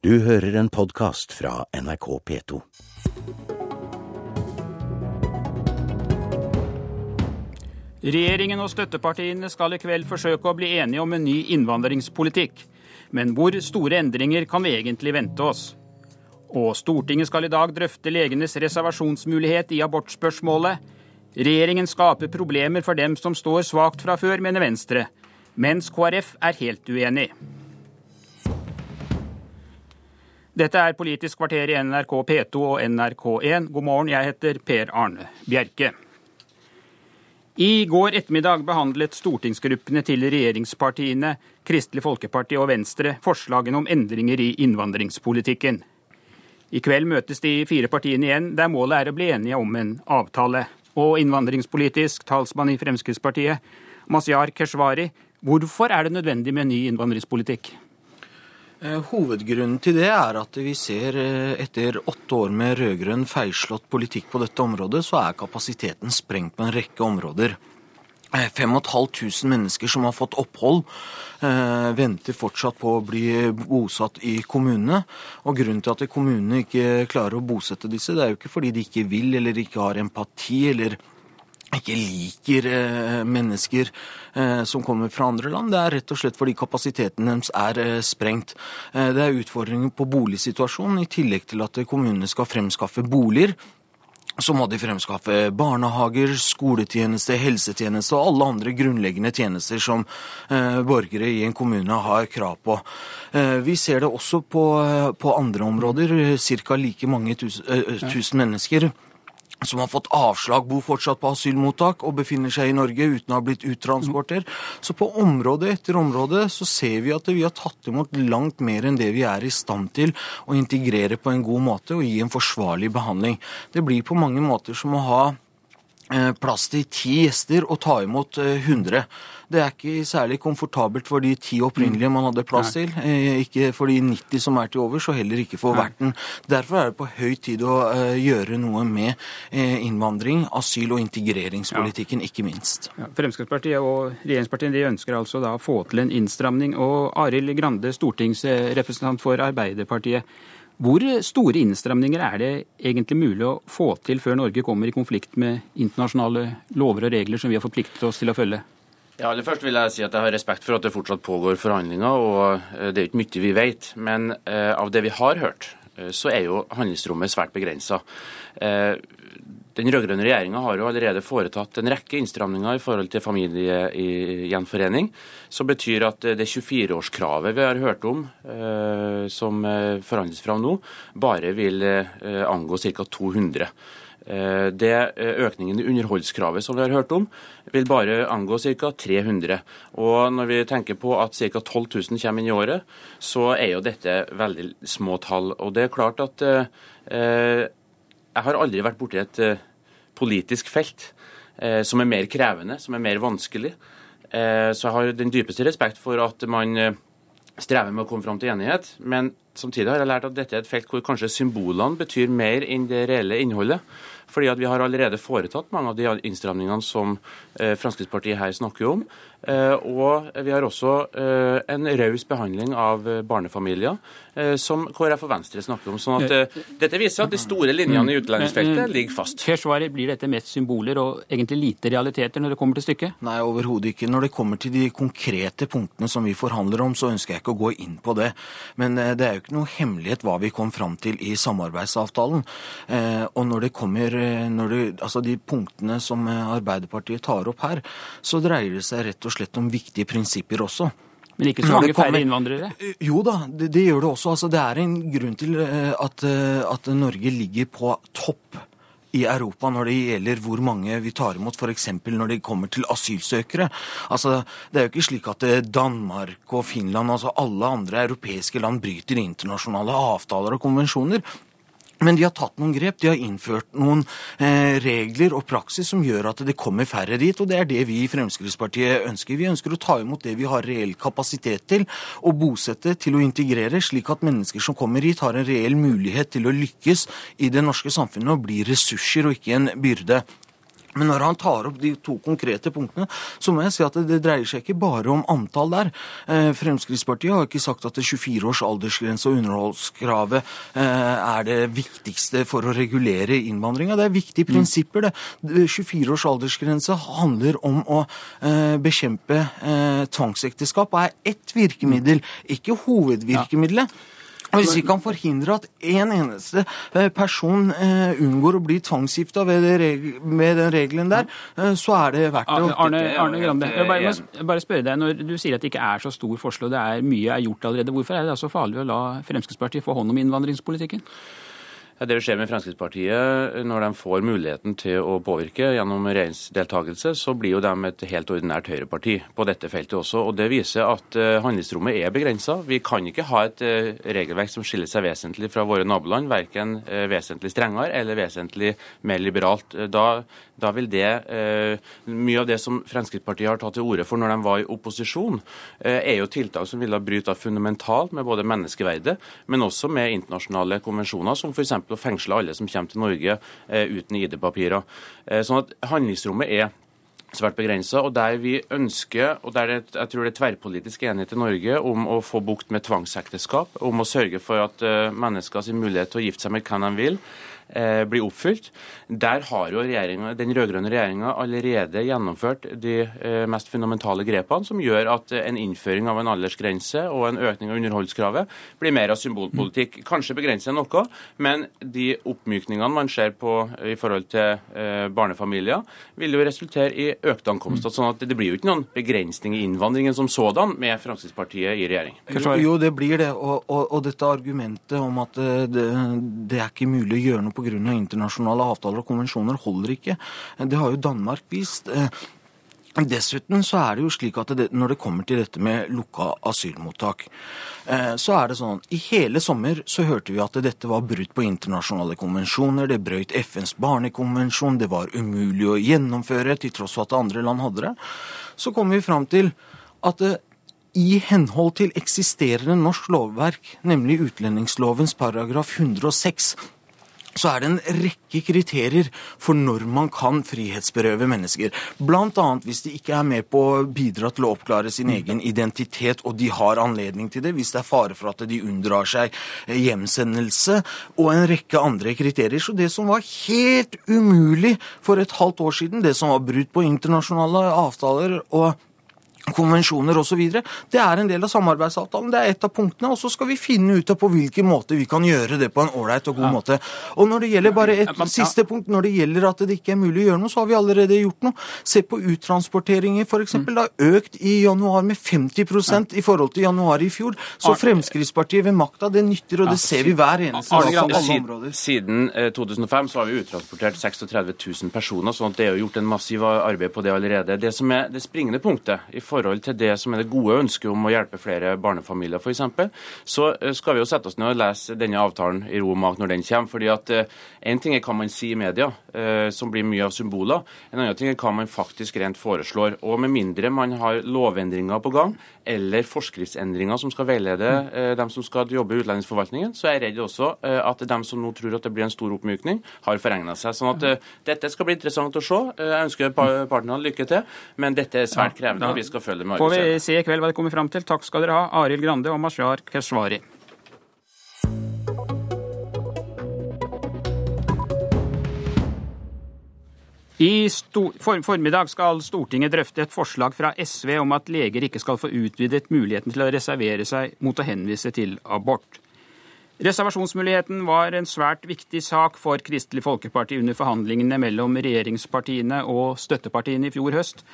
Du hører en podkast fra NRK P2. Regjeringen og støttepartiene skal i kveld forsøke å bli enige om en ny innvandringspolitikk. Men hvor store endringer kan vi egentlig vente oss? Og Stortinget skal i dag drøfte legenes reservasjonsmulighet i abortspørsmålet. Regjeringen skaper problemer for dem som står svakt fra før, mener Venstre, mens KrF er helt uenig. Dette er Politisk kvarter i NRK P2 og NRK1. God morgen, jeg heter Per Arne Bjerke. I går ettermiddag behandlet stortingsgruppene til regjeringspartiene, Kristelig Folkeparti og Venstre forslagene om endringer i innvandringspolitikken. I kveld møtes de fire partiene igjen, der målet er å bli enige om en avtale. Og innvandringspolitisk talsmann i Fremskrittspartiet, Mazyar Keshvari, hvorfor er det nødvendig med en ny innvandringspolitikk? Eh, hovedgrunnen til det er at vi ser eh, etter åtte år med rød-grønn feilslått politikk på dette området, så er kapasiteten sprengt på en rekke områder. 5500 eh, mennesker som har fått opphold, venter fortsatt på å bli bosatt i kommunene. Og Grunnen til at kommunene ikke klarer å bosette disse, det er jo ikke fordi de ikke vil eller ikke har empati eller ikke liker eh, mennesker eh, som kommer fra andre land. Det er rett og slett fordi kapasiteten deres er eh, sprengt. Det er utfordringer på boligsituasjonen, i tillegg til at kommunene skal fremskaffe boliger. Så må de fremskaffe barnehager, skoletjeneste, helsetjeneste og alle andre grunnleggende tjenester som borgere i en kommune har krav på. vi ser det også på, på andre områder. Ca. like mange tusen, tusen mennesker som har fått avslag, bor fortsatt på asylmottak og befinner seg i Norge uten å ha blitt uttransportert. Så på område etter område så ser vi at vi har tatt imot langt mer enn det vi er i stand til å integrere på en god måte og gi en forsvarlig behandling. Det blir på mange måter som å ha plass til ti gjester og ta imot 100. Eh, det er ikke særlig komfortabelt for de ti opprinnelige man hadde plass til. Eh, ikke for de 90 som er til overs, og heller ikke for verten. Derfor er det på høy tid å eh, gjøre noe med eh, innvandring, asyl- og integreringspolitikken, ikke minst. Ja, Fremskrittspartiet og regjeringspartiene de ønsker altså da å få til en innstramning. Og Arild Grande, stortingsrepresentant for Arbeiderpartiet. Hvor store innstramninger er det egentlig mulig å få til før Norge kommer i konflikt med internasjonale lover og regler som vi har forpliktet oss til å følge? Ja, aller først vil jeg si at jeg har respekt for at det fortsatt pågår forhandlinger, og eh, det er ikke mye vi vet. Men eh, av det vi har hørt, eh, så er jo handlingsrommet svært begrensa. Eh, den rød-grønne regjeringa har jo allerede foretatt en rekke innstramninger i forhold til familiegjenforening, som betyr at det 24-årskravet vi har hørt om, eh, som eh, forhandles fram nå, bare vil angå ca. 200. Eh, det eh, Økningen i underholdskravet som vi har hørt om, vil bare angå ca. 300. Og Når vi tenker på at ca. 12 000 kommer inn i året, så er jo dette veldig små tall. Og det er klart at eh, jeg har aldri vært borti et eh, politisk felt eh, som er mer krevende, som er mer vanskelig. Eh, så jeg har den dypeste respekt for at man strever med å komme fram til enighet. Men samtidig har jeg lært at dette er et felt hvor kanskje symbolene betyr mer enn det reelle innholdet fordi at vi har allerede foretatt mange av de innstramningene som eh, Fremskrittspartiet her snakker om. Eh, og vi har også eh, en raus behandling av barnefamilier, som KrF og Venstre snakker om. sånn at Dette viser at de store linjene i utlendingsfeltet ligger fast. Keshvari, blir dette mest symboler og egentlig lite realiteter når det kommer til stykket? Nei, overhodet ikke. Når det kommer til de konkrete punktene som vi forhandler om, så ønsker jeg ikke å gå inn på det. Men det er jo ikke noe hemmelighet hva vi kom fram til i samarbeidsavtalen. Og når det kommer når det, altså de punktene som Arbeiderpartiet tar opp her, så dreier det seg rett og slett om viktige prinsipper også. Men ikke så mange færre innvandrere? Jo da, det, det, gjør det også. Altså, det er en grunn til eh, at, eh, at Norge ligger på topp i Europa når det gjelder hvor mange vi tar imot, f.eks. når det kommer til asylsøkere. Altså, Det er jo ikke slik at eh, Danmark og Finland, altså alle andre europeiske land, bryter internasjonale avtaler og konvensjoner. Men de har tatt noen grep. De har innført noen eh, regler og praksis som gjør at det kommer færre dit. Og det er det vi i Fremskrittspartiet ønsker. Vi ønsker å ta imot det vi har reell kapasitet til, og bosette til å integrere, slik at mennesker som kommer hit, har en reell mulighet til å lykkes i det norske samfunnet og bli ressurser og ikke en byrde. Men når han tar opp de to konkrete punktene, så må jeg si at det, dreier seg ikke bare om antall der. Eh, Fremskrittspartiet har ikke sagt at 24 års aldersgrense og underholdskravet eh, er det viktigste for å regulere innvandringa. Det er viktige mm. prinsipper, det. 24 års aldersgrense handler om å eh, bekjempe tvangsekteskap og er ett virkemiddel, ikke hovedvirkemiddelet. Hvis vi kan forhindre at en eneste eh, person eh, unngår å bli tvangsgifta med den regelen der, eh, så er det verdt det. Arne, Arne Grande, jeg bare, jeg bare spørre deg, Når du sier at det ikke er så stor forskjell og det er mye er gjort allerede, hvorfor er det da så farlig å la Fremskrittspartiet få hånd om innvandringspolitikken? Det vil skje med Fremskrittspartiet, når de får muligheten til å påvirke gjennom regjeringsdeltakelse, så blir jo de et helt ordinært høyreparti på dette feltet også. og Det viser at eh, handlingsrommet er begrensa. Vi kan ikke ha et eh, regelverk som skiller seg vesentlig fra våre naboland, verken eh, vesentlig strengere eller vesentlig mer liberalt. Da, da vil det Mye av det som Fremskrittspartiet har tatt til orde for når de var i opposisjon, er jo tiltak som ville bryte fundamentalt med både menneskeverdet, men også med internasjonale konvensjoner, som f.eks å fengsle alle som kommer til Norge eh, uten ID-papirer. Eh, sånn at handlingsrommet er svært begrensa. Og der vi ønsker, og der det, jeg tror det er tverrpolitisk enighet i Norge om å få bukt med tvangsekteskap, om å sørge for at uh, mennesker sin mulighet til å gifte seg med hvem de vil, eh, blir oppfylt. Der har jo den rød-grønne regjeringa allerede gjennomført de eh, mest fundamentale grepene, som gjør at en innføring av en aldersgrense og en økning av underholdskravet blir mer av symbolpolitikk. Kanskje begrenser noe, men de oppmykningene man ser på i forhold til eh, barnefamilier, vil jo resultere i økte ankomster. sånn at det blir jo ikke noen begrensning i innvandringen som sådan med Fremskrittspartiet i regjering. Jo, det blir det. Og, og, og, dette argumentet om at eh, det, det er ikke mulig å gjøre noe pga. internasjonale avtaler og konvensjoner, holder ikke. Det har jo Danmark vist. Eh, dessuten så er det jo slik at det, når det kommer til dette med lukka asylmottak, eh, så er det sånn I hele sommer så hørte vi at dette var brudd på internasjonale konvensjoner, det brøyt FNs barnekonvensjon, det var umulig å gjennomføre til tross for at andre land hadde det. Så kommer vi fram til at det, i henhold til eksisterende norsk lovverk, nemlig utlendingslovens paragraf 106, så er det en rekke kriterier for når man kan frihetsberøve mennesker. Bl.a. hvis de ikke er med på å bidra til å oppklare sin egen identitet, og de har anledning til det, hvis det er fare for at de unndrar seg hjemsendelse, og en rekke andre kriterier. Så det som var helt umulig for et halvt år siden, det som var brudd på internasjonale avtaler og konvensjoner osv. Det er en del av samarbeidsavtalen. Det er et av punktene. Og så skal vi finne ut av på hvilken måte vi kan gjøre det på en ålreit og god ja. måte. Og når det gjelder bare et ja. siste punkt, når det gjelder at det ikke er mulig å gjøre noe, så har vi allerede gjort noe. Se på uttransporteringer, f.eks. Mm. Det har økt i januar med 50 ja. i forhold til januar i fjor. Så Fremskrittspartiet ved makta, det nytter, og det ser vi hver eneste dag på alle områder. Siden 2005 eh, så har vi uttransportert 36 000 personer, sånn at det er gjort en massiv arbeid på det allerede. Det som er det springende punktet i forhold til det som er det gode ønsket om å hjelpe flere barnefamilier f.eks., så eh, skal vi jo sette oss ned og lese denne avtalen i ro og når den kommer. fordi at eh, ting er hva man sier i media, eh, som blir mye av symboler. En annen ting er hva man faktisk rent foreslår. Og med mindre man har lovendringer på gang, eller forskriftsendringer som skal veilede dem som skal jobbe i utlendingsforvaltningen, så er jeg redd også at dem som nå tror at det blir en stor oppmykning, har forregna seg. Sånn at dette skal bli interessant å se. Jeg ønsker partene lykke til, men dette er svært krevende. og vi skal følge med Får vi se i kveld hva det kommer fram til. Takk skal dere ha, Arild Grande og Mashar Keshvari. I for formiddag skal Stortinget drøfte et forslag fra SV om at leger ikke skal få utvidet muligheten til å reservere seg mot å henvise til abort. Reservasjonsmuligheten var en svært viktig sak for Kristelig Folkeparti under forhandlingene mellom regjeringspartiene og støttepartiene i fjor høst.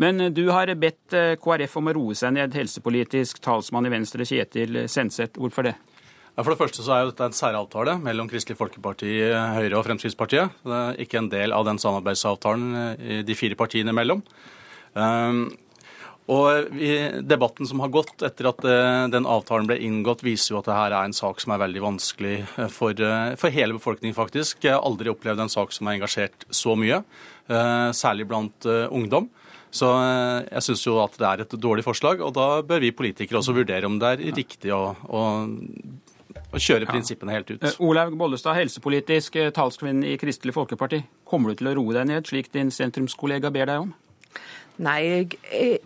Men du har bedt eh, KrF om å roe seg ned, helsepolitisk talsmann i Venstre Kjetil Senseth. Hvorfor det? Ja, for det første så er jo dette en særavtale mellom Kristelig Folkeparti, Høyre og Fremskrittspartiet. Det er ikke en del av den samarbeidsavtalen eh, de fire partiene imellom. Um, og Debatten som har gått etter at eh, den avtalen ble inngått, viser jo at dette er en sak som er veldig vanskelig for, for hele befolkningen, faktisk. Jeg har aldri opplevd en sak som har engasjert så mye, særlig blant ungdom. Så eh, jeg syns jo at det er et dårlig forslag, og da bør vi politikere også vurdere om det er riktig å, å, å kjøre prinsippene helt ut. Eh, Olaug Bollestad, helsepolitisk eh, talskvinne i Kristelig Folkeparti. Kommer du til å roe deg ned, slik din sentrumskollega ber deg om? Nei, jeg,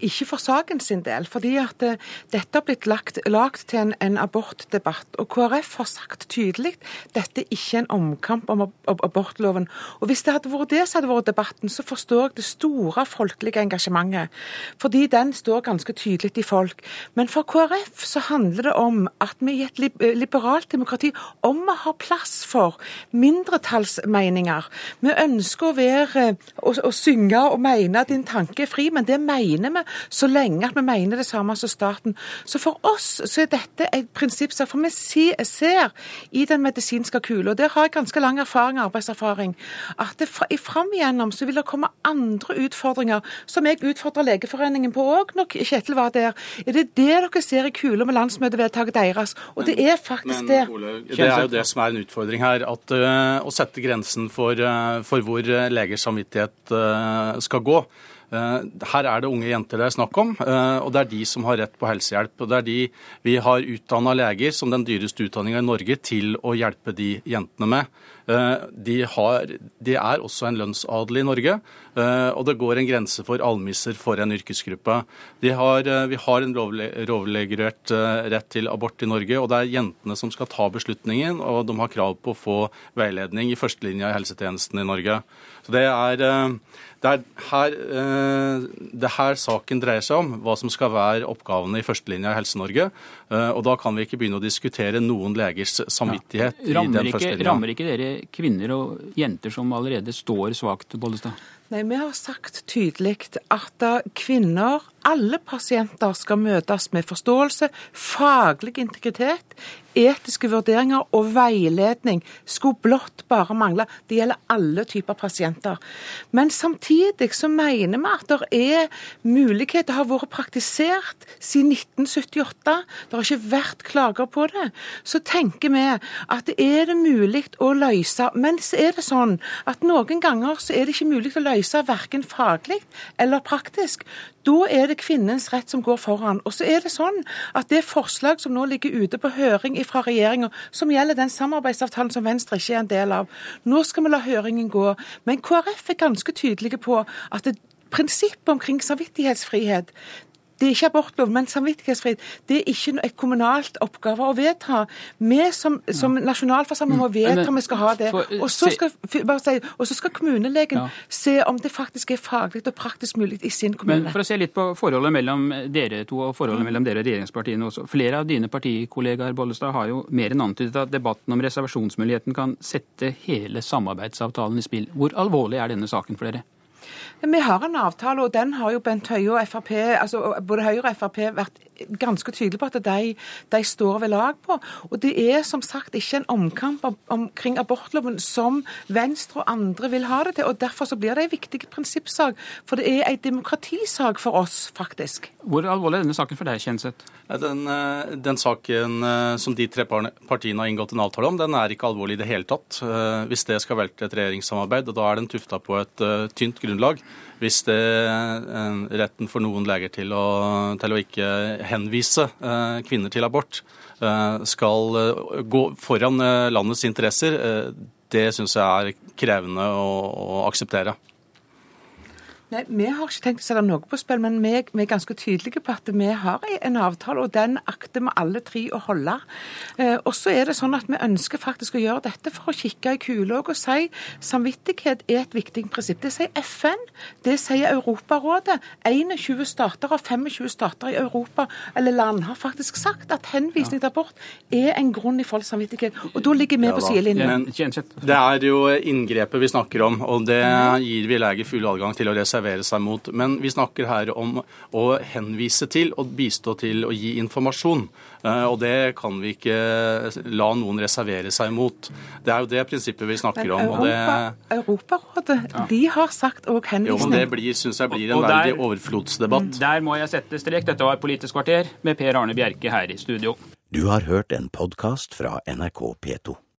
ikke for saken sin del. fordi at uh, dette har blitt lagt, lagt til en, en, abortdebatt. Og KrF har sagt tydelig dette er ikke en omkamp om ab abortloven. Og Hvis det hadde vært det som hadde vært debatten, så forstår jeg det store folkelige engasjementet. Fordi den står ganske tydelig i folk. Men for KrF så handler det om at vi i et liberalt demokrati om vi har plass for mindretallsmeninger. Vi ønsker å være, å synge og mene din tanke er fri fri, men det mener vi så lenge at vi mener det samme som staten. Så for oss så er dette et prinsippsak. For vi ser i den medisinske kula, og der har jeg ganske lang erfaring, arbeidserfaring, at det fra, fram igjennom så vil det komme andre utfordringer, som jeg utfordra Legeforeningen på òg når Kjetil var der. Er det det dere ser i kula med landsmøtevedtaket deres? Og det er faktisk men, det. Ole, det er jo det som er en utfordring her. At, uh, å sette grensen for, uh, for hvor legers samvittighet uh, skal gå. Eh, her er det unge jenter det er snakk om, eh, og det er de som har rett på helsehjelp. Og det er de vi har utdanna leger som den dyreste utdanninga i Norge til å hjelpe de jentene med. Eh, de, har, de er også en lønnsadel i Norge, og det går en grense for almisser for en yrkesgruppe. Har, vi har en lovregulert rett til abort i Norge, og det er jentene som skal ta beslutningen, og de har krav på å få veiledning i førstelinja i helsetjenesten i Norge. Så det er, eh, det er her, eh, det her saken dreier seg om, hva som skal være oppgavene i førstelinja i Helse-Norge. Eh, og da kan vi ikke begynne å diskutere noen legers samvittighet ja. i den førstelinja. Rammer ikke dere kvinner og jenter som allerede står svakt, Bollestad? Nei, Vi har sagt tydelig at kvinner, alle pasienter, skal møtes med forståelse, faglig integritet, etiske vurderinger og veiledning. Skulle blott bare mangle. Det gjelder alle typer pasienter. Men samtidig så mener vi at det er mulighet. Det har vært praktisert siden 1978. Det har ikke vært klager på det. Så tenker vi at er det mulig å løse. Men så er det sånn at noen ganger så er det ikke mulig å løse løse verken faglig eller praktisk. Da er det kvinnens rett som går foran. Og så er det sånn at det forslag som nå ligger ute på høring fra regjeringa, som gjelder den samarbeidsavtalen som Venstre ikke er en del av, nå skal vi la høringen gå. Men KrF er ganske tydelige på at det prinsippet omkring samvittighetsfrihet det er ikke abortlov, men samvittighetsfrihet. Det er ikke et kommunalt oppgave å vedta. Vi som, som nasjonalforsamling må mm. vedta om vi skal ha det. Og så skal, si, skal kommunelegen ja. se om det faktisk er faglig og praktisk mulig i sin kommune. Men For å se litt på forholdet mellom dere to og forholdet mm. mellom dere og regjeringspartiene også. Flere av dine partikollegaer Bollestad, har jo mer enn antydet at debatten om reservasjonsmuligheten kan sette hele samarbeidsavtalen i spill. Hvor alvorlig er denne saken for dere? Vi har en avtale, og den har jo Bent Høie og Frp, altså både Høyre og Frp vært ganske tydelig på at de, de, står ved lag på. Og det er som sagt ikke en omkamp om, omkring abortloven som Venstre og andre vil ha det til. og Derfor så blir det en viktig prinsippsak. For det er en demokratisak for oss, faktisk. Hvor alvorlig er denne saken for deg, Kjenseth? Den, eh, den, saken eh, som de tre partiene har inngått en avtale om, den er ikke alvorlig i det hele tatt. Eh, hvis det skal velte et regjeringssamarbeid, og da er den tufta på et tynt grunnlag hvis det retten for noen leger til å, til å ikke henvise eh, kvinner til abort eh, skal eh, gå foran landets interesser, det syns jeg er krevende å, å akseptere. Nei, Vi har ikke tenkt å sette noe på spill, men vi, vi, er ganske tydelige på at vi har en avtale, og den akter vi alle tre å holde. Eh, og så er det sånn at Vi ønsker faktisk å gjøre dette for å kikke i kula og si samvittighet er et viktig prinsipp. Det sier FN, det sier Europarådet. 21 stater av 25 stater i Europa eller land har faktisk sagt at henvisning til abort er en grunn i folks samvittighet. Og da ligger vi ja, på sidelinjen. Det er jo inngrepet vi snakker om, og det gir vi leger full adgang til å reservere reservere seg mot. Men vi snakker her om å henvise til og bistå til å gi informasjon. Eh, og det kan vi ikke la noen reservere seg mot. Det er jo det prinsippet vi snakker om. Europa, det... Europarådet ja. de har sagt òg henvisning. Jo, men Det blir, synes jeg blir en der, verdig overflodsdebatt. Mm, der må jeg sette strek. Dette var Politisk kvarter med Per Arne Bjerke her i studio. Du har hørt en podkast fra NRK P2.